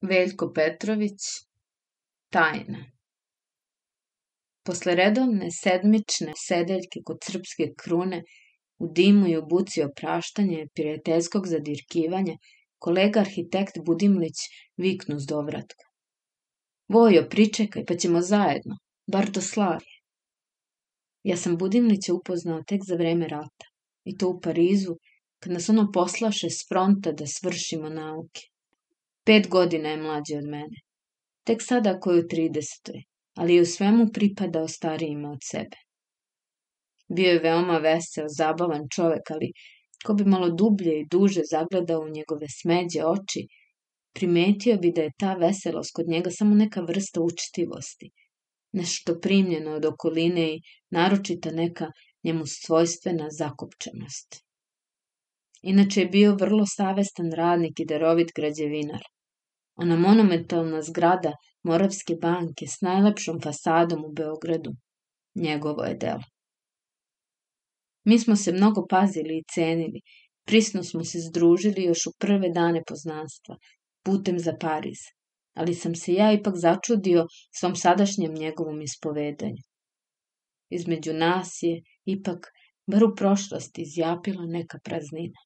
Veljko Petrović Tajna Posle redovne sedmične sedeljke kod srpske krune, u dimu i u buci opraštanja prijateljskog zadirkivanja, kolega arhitekt Budimlić viknu s dovratka. Vojo, pričekaj, pa ćemo zajedno, bar do Slavije. Ja sam Budimlića upoznao tek za vreme rata, i to u Parizu, kad nas ono poslaše s fronta da svršimo nauke. Pet godina je mlađi od mene. Tek sada koju 30. ali je u svemu pripadao starijima od sebe. Bio je veoma vesel, zabavan čovek, ali ko bi malo dublje i duže zagledao u njegove smeđe oči, primetio bi da je ta veselost kod njega samo neka vrsta učtivosti, nešto primljeno od okoline i naročita neka njemu svojstvena zakopčanost. Inače je bio vrlo savestan radnik i darovit građevinar. Ona monumentalna zgrada Moravske banke s najlepšom fasadom u Beogradu. Njegovo je delo. Mi smo se mnogo pazili i cenili, prisno smo se združili još u prve dane poznanstva, putem za Pariz, ali sam se ja ipak začudio svom sadašnjem njegovom ispovedanju. Između nas je, ipak, bar u prošlosti, izjapila neka praznina.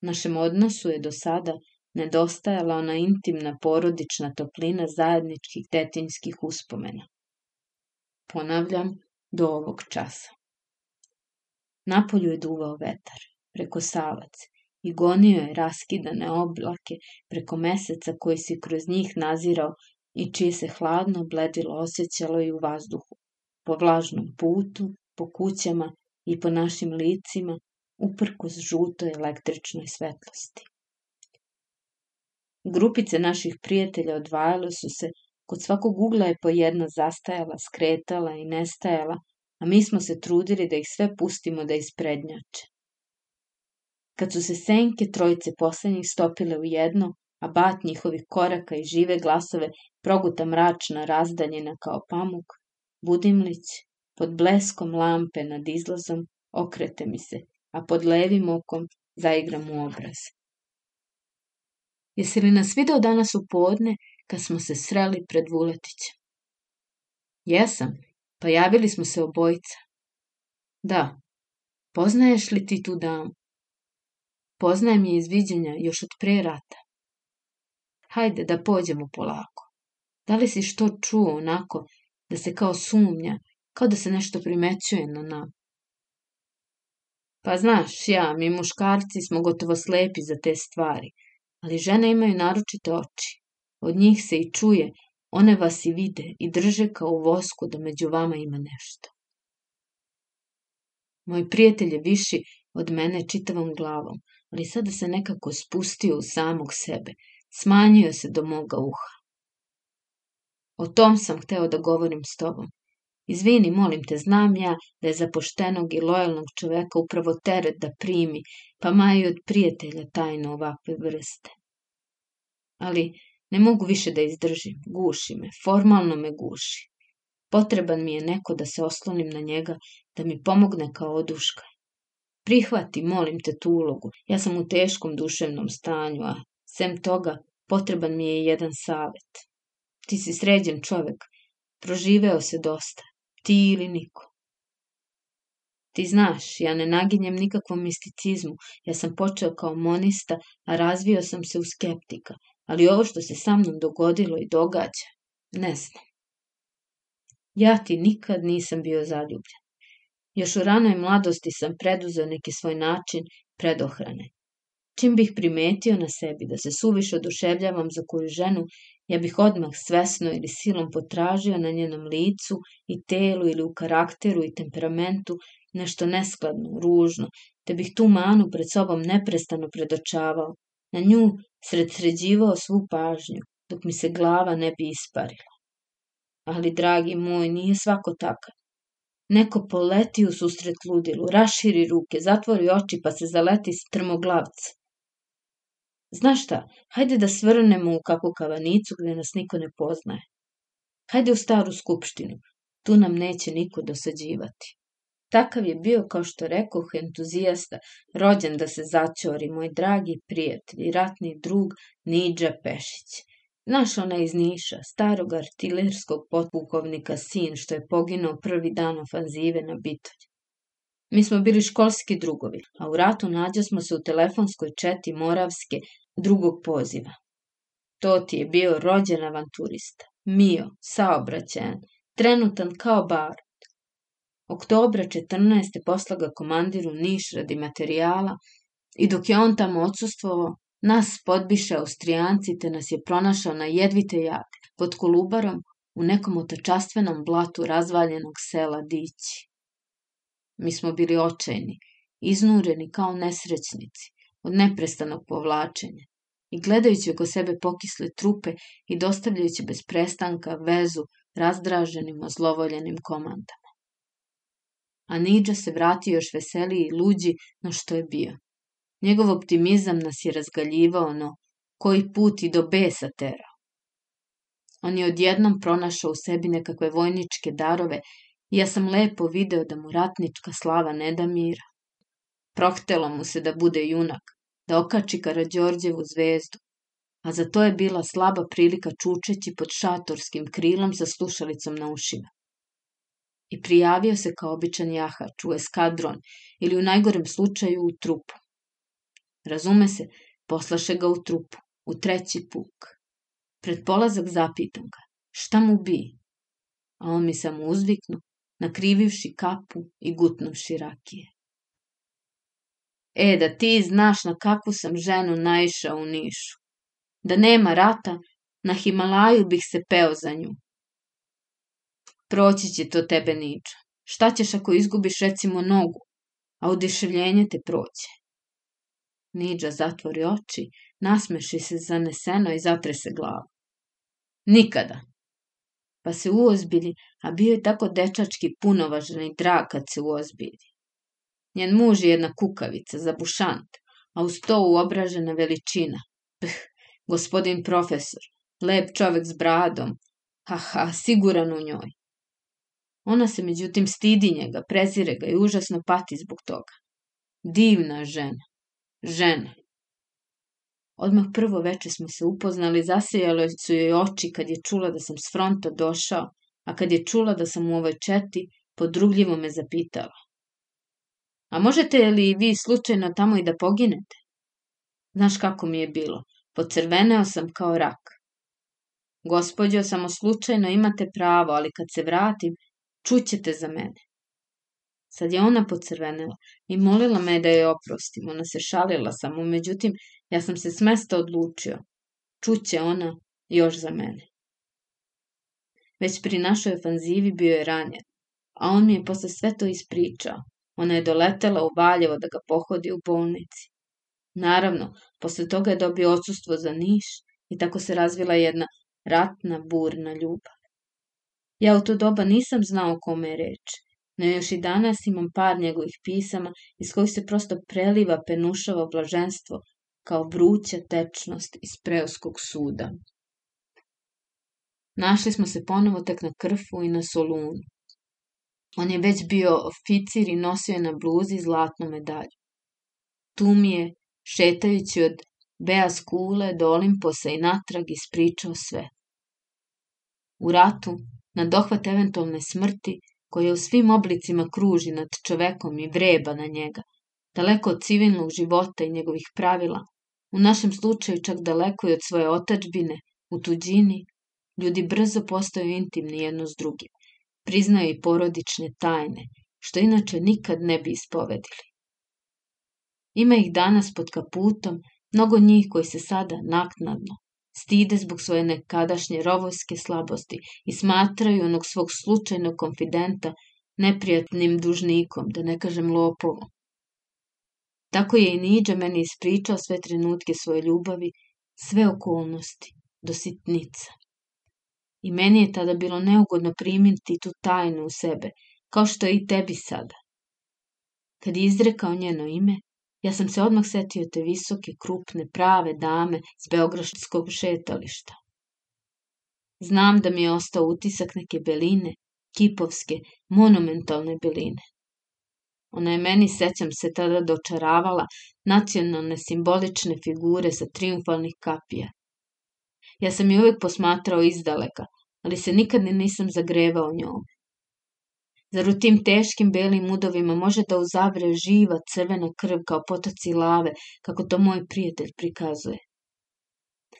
Našem odnosu je do sada nedostajala ona intimna porodična toplina zajedničkih detinjskih uspomena. Ponavljam, do ovog časa. Napolju je duvao vetar, preko savac, i gonio je raskidane oblake preko meseca koji se kroz njih nazirao i čije se hladno bledilo osjećalo i u vazduhu, po vlažnom putu, po kućama i po našim licima, uprkos žutoj električnoj svetlosti. Grupice naših prijatelja odvajale su se, kod svakog ugla je po jedna zastajala, skretala i nestajala, a mi smo se trudili da ih sve pustimo da isprednjače. Kad su se senke trojice poslednjih stopile u jedno, a bat njihovih koraka i žive glasove proguta mračna razdaljena kao pamuk, Budimlić, pod bleskom lampe nad izlazom, okrete mi se, a pod levim okom zaigram u obraz. Jesi li nas video danas u podne kad smo se sreli pred Vuletićem? Jesam, pa javili smo se obojica. Da, poznaješ li ti tu damu? Poznajem je iz viđenja još od pre rata. Hajde da pođemo polako. Da li si što čuo onako, da se kao sumnja, kao da se nešto primećuje na nam? Pa znaš, ja, mi muškarci smo gotovo slepi za te stvari – ali žene imaju naročite oči. Od njih se i čuje, one vas i vide i drže kao u vosku da među vama ima nešto. Moj prijatelj je viši od mene čitavom glavom, ali sada se nekako spustio u samog sebe, smanjio se do moga uha. O tom sam hteo da govorim s tobom. Izvini, molim te, znam ja da je za poštenog i lojalnog čoveka upravo teret da primi, pa maju od prijatelja tajno ovakve vrste. Ali ne mogu više da izdržim, guši me, formalno me guši. Potreban mi je neko da se oslonim na njega, da mi pomogne kao oduška. Prihvati, molim te, tu ulogu. Ja sam u teškom duševnom stanju, a sem toga, potreban mi je jedan savet. Ti si sređen čovek, proživeo se dosta, ti ili niko. Ti znaš, ja ne naginjem nikakvom misticizmu, ja sam počeo kao monista, a razvio sam se u skeptika, ali ovo što se sa mnom dogodilo i događa, ne znam. Ja ti nikad nisam bio zaljubljen. Još u ranoj mladosti sam preduzeo neki svoj način predohrane. Čim bih primetio na sebi da se suviše oduševljavam za koju ženu, ja bih odmah svesno ili silom potražio na njenom licu i telu ili u karakteru i temperamentu nešto neskladno, ružno, te bih tu manu pred sobom neprestano predočavao, na nju sred sređivao svu pažnju, dok mi se glava ne bi isparila. Ali, dragi moj, nije svako takav. Neko poleti u susret ludilu, raširi ruke, zatvori oči pa se zaleti strmoglavca. Znaš šta, hajde da svrnemo u kakvu kavanicu gde nas niko ne poznaje. Hajde u staru skupštinu, tu nam neće niko dosađivati. Takav je bio, kao što rekoh, entuzijasta, rođen da se začori, moj dragi prijatelj i ratni drug Niđa Pešić. Znaš ona iz Niša, starog artiljerskog potpukovnika sin što je poginuo prvi dan ofanzive na Bitolj. Mi smo bili školski drugovi, a u ratu nađa smo se u telefonskoj četi Moravske drugog poziva. To ti je bio rođen avanturista, mio, saobraćajan, trenutan kao bar, Oktobra 14. posla ga komandiru Niš radi materijala i dok je on tamo odsustvovao, nas podbiše Austrijanci te nas je pronašao na jedvite jake pod Kolubarom u nekom otačastvenom blatu razvaljenog sela Dići. Mi smo bili očajni, iznureni kao nesrećnici od neprestanog povlačenja i gledajući oko sebe pokisle trupe i dostavljajući bez prestanka vezu razdraženim, ozlovoljenim komandama a Niđa se vratio još veseliji i luđi no što je bio. Njegov optimizam nas je razgaljivao, no koji put i do besa terao. On je odjednom pronašao u sebi nekakve vojničke darove ja sam lepo video da mu ratnička slava ne da mira. Prohtelo mu se da bude junak, da okači Karadžorđevu zvezdu, a za to je bila slaba prilika čučeći pod šatorskim krilom sa slušalicom na ušima i prijavio se kao običan jahač u eskadron ili u najgorem slučaju u trupu. Razume se, poslaše ga u trupu, u treći puk. Pred polazak zapitam ga, šta mu bi? A on mi samo uzviknu, nakrivivši kapu i gutnuvši rakije. E, da ti znaš na kakvu sam ženu naišao u Nišu. Da nema rata, na Himalaju bih se peo za nju. Proći će to tebe niča. Šta ćeš ako izgubiš recimo nogu, a udeševljenje te proće? Niđa zatvori oči, nasmeši se zaneseno i zatrese glavu. Nikada. Pa se uozbilji, a bio je tako dečački punovažan i drag kad se uozbilji. Njen muž je jedna kukavica, zabušant, a uz to uobražena veličina. Ph, gospodin profesor, lep čovek s bradom, haha, siguran u njoj. Ona se međutim stidi njega, prezire ga i užasno pati zbog toga. Divna žena. Žena. Odmah prvo veče smo se upoznali, zasejale su joj oči kad je čula da sam s fronta došao, a kad je čula da sam u ovoj četi, podrugljivo me zapitala. A možete li vi slučajno tamo i da poginete? Znaš kako mi je bilo? Pocrveneo sam kao rak. Gospodjo, samo slučajno imate pravo, ali kad se vratim, čućete za mene. Sad je ona pocrvenela i molila me da je oprostim. Ona se šalila samo, međutim, ja sam se s mesta odlučio. Čuće ona još za mene. Već pri našoj ofanzivi bio je ranjen, a on mi je posle sve to ispričao. Ona je doletela u Valjevo da ga pohodi u bolnici. Naravno, posle toga je dobio odsustvo za Niš i tako se razvila jedna ratna, burna ljubav. Ja u to doba nisam znao kome je reč, no još i danas imam par njegovih pisama iz kojih se prosto preliva penušavo blaženstvo kao vruća tečnost iz preoskog suda. Našli smo se ponovo tek na krfu i na solunu. On je već bio oficir i nosio je na bluzi zlatnu medalju. Tu mi je, šetajući od Bea Skule do Olimposa i natrag, ispričao sve. U ratu na dohvat eventualne smrti, koja u svim oblicima kruži nad čovekom i vreba na njega, daleko od civilnog života i njegovih pravila, u našem slučaju čak daleko i od svoje otačbine, u tuđini, ljudi brzo postaju intimni jedno s drugim, priznaju i porodične tajne, što inače nikad ne bi ispovedili. Ima ih danas pod kaputom, mnogo njih koji se sada naknadno, stide zbog svoje nekadašnje rovojske slabosti i smatraju onog svog slučajnog konfidenta neprijatnim dužnikom, da ne kažem lopovom. Tako je i Niđa meni ispričao sve trenutke svoje ljubavi, sve okolnosti, do sitnica. I meni je tada bilo neugodno primiti tu tajnu u sebe, kao što je i tebi sada. Kad je izrekao njeno ime, Ja sam se odmah setio te visoke, krupne, prave dame s Beogradskog šetališta. Znam da mi je ostao utisak neke beline, kipovske, monumentalne beline. Ona je meni, sećam se, tada dočaravala nacionalne simbolične figure sa triumfalnih kapija. Ja sam je uvijek posmatrao izdaleka, ali se nikad nisam zagrevao njom. Zar u tim teškim belim udovima može da uzavre živa crvena krv kao potoci lave, kako to moj prijatelj prikazuje?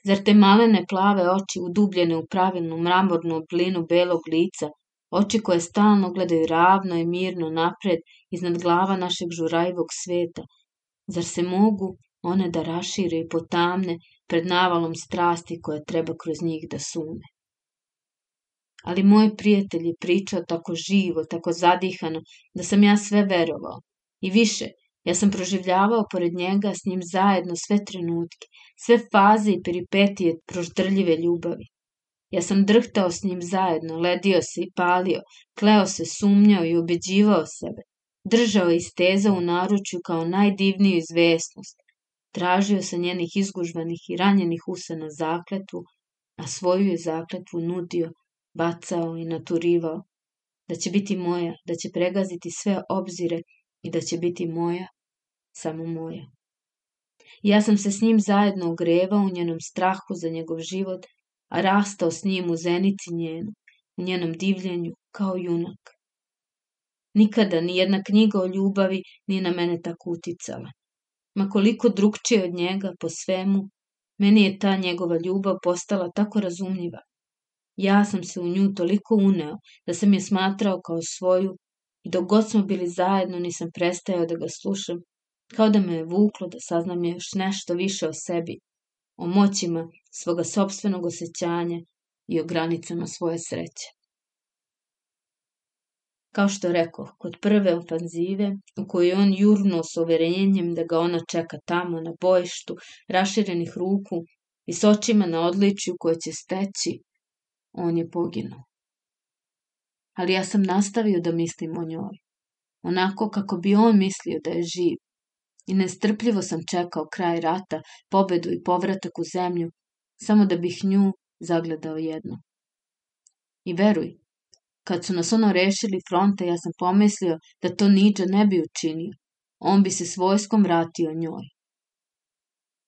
Zar te malene plave oči udubljene u pravilnu mramornu oblinu belog lica, oči koje stalno gledaju ravno i mirno napred iznad glava našeg žurajivog sveta, zar se mogu one da rašire i potamne pred navalom strasti koje treba kroz njih da sume? ali moj prijatelj je pričao tako živo, tako zadihano, da sam ja sve verovao. I više, ja sam proživljavao pored njega s njim zajedno sve trenutke, sve faze i peripetije proždrljive ljubavi. Ja sam drhtao s njim zajedno, ledio se i palio, kleo se, sumnjao i ubeđivao sebe. Držao i stezao u naručju kao najdivniju izvesnost. Tražio sa njenih izgužvanih i ranjenih usana zakletvu, a svoju je zakletvu nudio bacao i naturivao, da će biti moja, da će pregaziti sve obzire i da će biti moja, samo moja. Ja sam se s njim zajedno ogrevao u njenom strahu za njegov život, a rastao s njim u zenici njenu, u njenom divljenju, kao junak. Nikada ni jedna knjiga o ljubavi nije na mene tako uticala. Ma koliko drugčije od njega po svemu, meni je ta njegova ljubav postala tako razumljiva, Ja sam se u nju toliko uneo da sam je smatrao kao svoju i dok god smo bili zajedno nisam prestajao da ga slušam, kao da me je vuklo da saznam još nešto više o sebi, o moćima svoga sobstvenog osjećanja i o granicama svoje sreće. Kao što rekao, kod prve ofanzive, u kojoj on jurnuo s overenjem da ga ona čeka tamo na bojištu, raširenih ruku i s očima na odličju koje će steći, on je poginuo. Ali ja sam nastavio da mislim o njoj, onako kako bi on mislio da je živ. I nestrpljivo sam čekao kraj rata, pobedu i povratak u zemlju, samo da bih nju zagledao jedno. I veruj, kad su nas ono rešili fronte, ja sam pomislio da to Niđa ne bi učinio. On bi se s vojskom vratio njoj.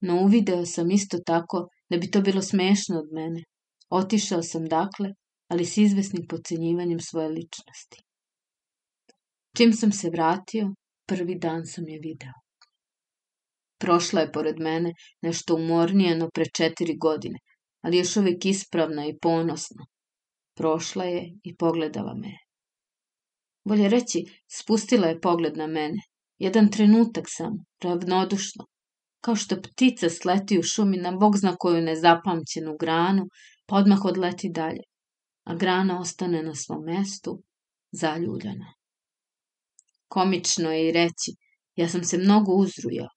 No uvideo sam isto tako da bi to bilo smešno od mene, Otišao sam dakle, ali s izvesnim pocenjivanjem svoje ličnosti. Čim sam se vratio, prvi dan sam je video. Prošla je pored mene nešto umornijeno pre četiri godine, ali još uvijek ispravna i ponosna. Prošla je i pogledala me. Bolje reći, spustila je pogled na mene. Jedan trenutak sam, ravnodušno, kao što ptica sleti u šumi na bog zna koju nezapamćenu granu, pa odmah odleti dalje, a grana ostane na svom mestu, zaljuljana. Komično je i reći, ja sam se mnogo uzrujao,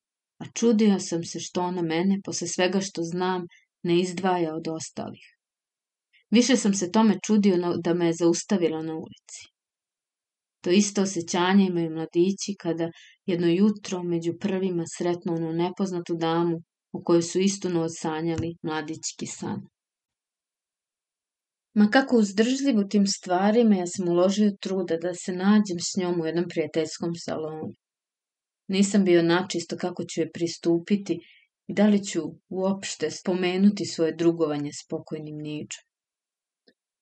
a čudio sam se što ona mene, posle svega što znam, ne izdvaja od ostalih. Više sam se tome čudio da me je zaustavila na ulici. To isto osjećanje imaju mladići kada jedno jutro među prvima sretnu onu nepoznatu damu u kojoj su istu noć sanjali mladićki san. Ma kako uzdržljiv u tim stvarima, ja sam uložio truda da se nađem s njom u jednom prijateljskom salonu. Nisam bio načisto kako ću je pristupiti i da li ću uopšte spomenuti svoje drugovanje s pokojnim niđom.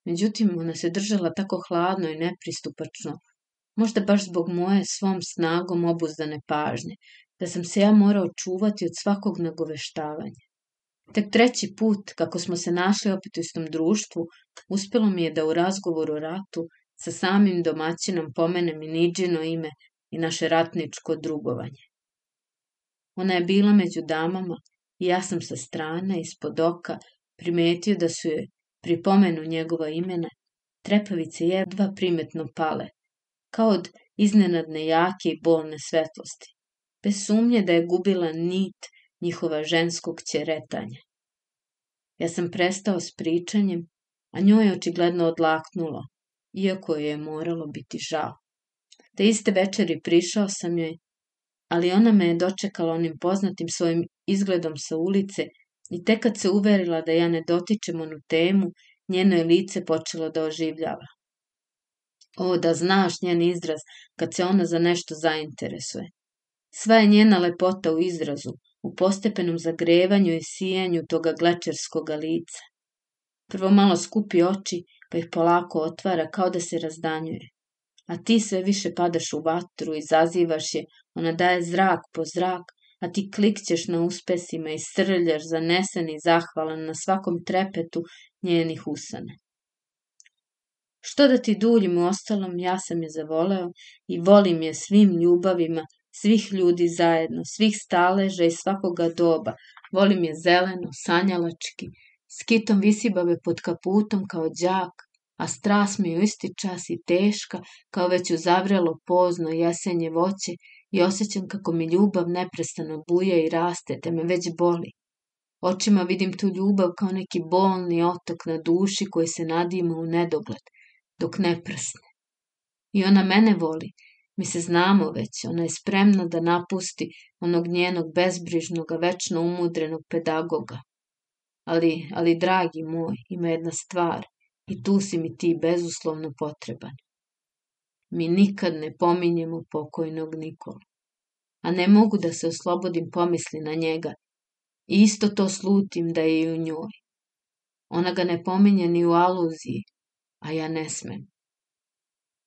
Međutim, ona se držala tako hladno i nepristupačno, možda baš zbog moje svom snagom obuzdane pažnje, da sam se ja morao čuvati od svakog nagoveštavanja. Tek treći put, kako smo se našli opet u istom društvu, uspelo mi je da u razgovoru o ratu sa samim domaćinom pomenem i niđino ime i naše ratničko drugovanje. Ona je bila među damama i ja sam sa strane, ispod oka, primetio da su je, pri pomenu njegova imena, trepavice jedva primetno pale, kao od iznenadne jake i bolne svetlosti, bez sumnje da je gubila nit njihova ženskog ćeretanja. Ja sam prestao s pričanjem, a njoj je očigledno odlaknulo, iako je moralo biti žao. Te iste večeri prišao sam joj, ali ona me je dočekala onim poznatim svojim izgledom sa ulice i tek kad se uverila da ja ne dotičem onu temu, njeno je lice počelo da oživljava. O, da znaš njen izraz kad se ona za nešto zainteresuje. Sva je njena lepota u izrazu, u postepenom zagrevanju i sijanju toga glečerskoga lica. Prvo malo skupi oči, pa ih polako otvara kao da se razdanjuje. A ti sve više padaš u vatru, izazivaš je, ona daje zrak po zrak, a ti klikćeš na uspesima i srljaš zanesen i zahvalan na svakom trepetu njenih usana. Što da ti duljim u ostalom, ja sam je zavoleo i volim je svim ljubavima, svih ljudi zajedno, svih staleža i svakoga doba. Volim je zeleno, sanjalački, skitom visibave pod kaputom kao đak, a stras mi u isti čas i teška, kao već uzavrelo pozno jesenje voće i osjećam kako mi ljubav neprestano buja i raste, te me već boli. Očima vidim tu ljubav kao neki bolni otok na duši koji se nadima u nedogled, dok ne prsne. I ona mene voli, mi se znamo već, ona je spremna da napusti onog njenog bezbrižnog, večno umudrenog pedagoga. Ali, ali, dragi moj, ima jedna stvar i tu si mi ti bezuslovno potreban mi nikad ne pominjemo pokojnog Nikolu. A ne mogu da se oslobodim pomisli na njega. I isto to slutim da je i u njoj. Ona ga ne pominje ni u aluziji, a ja ne smem.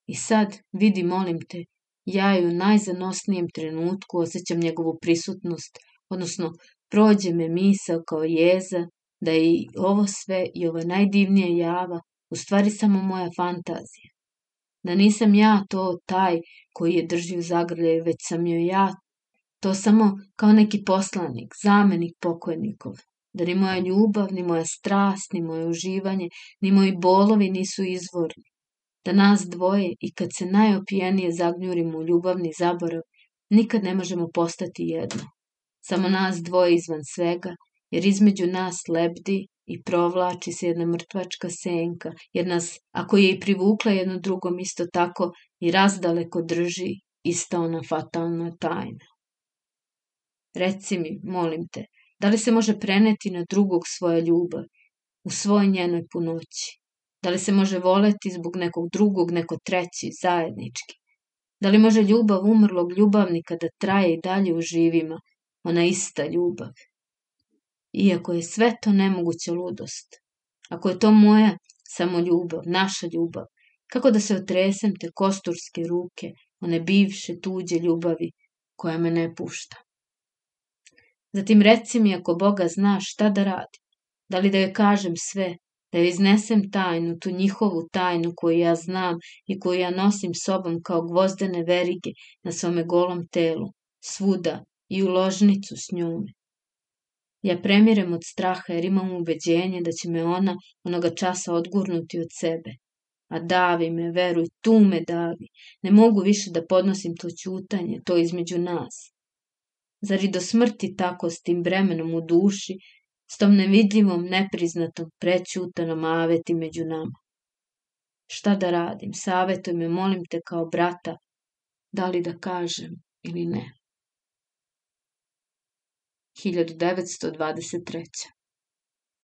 I sad, vidi, molim te, ja i u najzanosnijem trenutku osjećam njegovu prisutnost, odnosno prođe me misao kao jeza da je i ovo sve i ova najdivnija java u stvari samo moja fantazija. Da nisam ja to taj koji je drži u zagrljaju, već sam joj ja. To samo kao neki poslanik, zamenik pokojnikov, da ni moja ljubav, ni moja strast, ni moje uživanje, ni moji bolovi nisu izvorni, da nas dvoje i kad se najopijenije zagnjurimo u ljubavni zaborav, nikad ne možemo postati jedno. Samo nas dvoje izvan svega, jer između nas lebdi i provlači se jedna mrtvačka senka, jer nas, ako je i privukla jedno drugom isto tako, i razdaleko drži ista ona fatalna tajna. Reci mi, molim te, da li se može preneti na drugog svoja ljubav, u svoj njenoj punoći? Da li se može voleti zbog nekog drugog, neko treći, zajednički? Da li može ljubav umrlog ljubavnika da traje i dalje u živima, ona ista ljubav? Iako je sve to nemoguća ludost. Ako je to moja samo ljubav, naša ljubav, kako da se otresem te kosturske ruke, one bivše tuđe ljubavi koja me ne pušta. Zatim reci mi ako Boga zna šta da radim, da li da joj kažem sve, da joj iznesem tajnu, tu njihovu tajnu koju ja znam i koju ja nosim sobom kao gvozdene verige na svome golom telu, svuda i u ložnicu s njome. Ja premirem od straha jer imam ubeđenje da će me ona onoga časa odgurnuti od sebe. A davi me, veruj, tu me davi. Ne mogu više da podnosim to ćutanje, to između nas. Zar i do smrti tako s tim bremenom u duši, s tom nevidljivom, nepriznatom, prećutanom aveti među nama? Šta da radim? Savetuj me, molim te kao brata, da li da kažem ili ne. 1923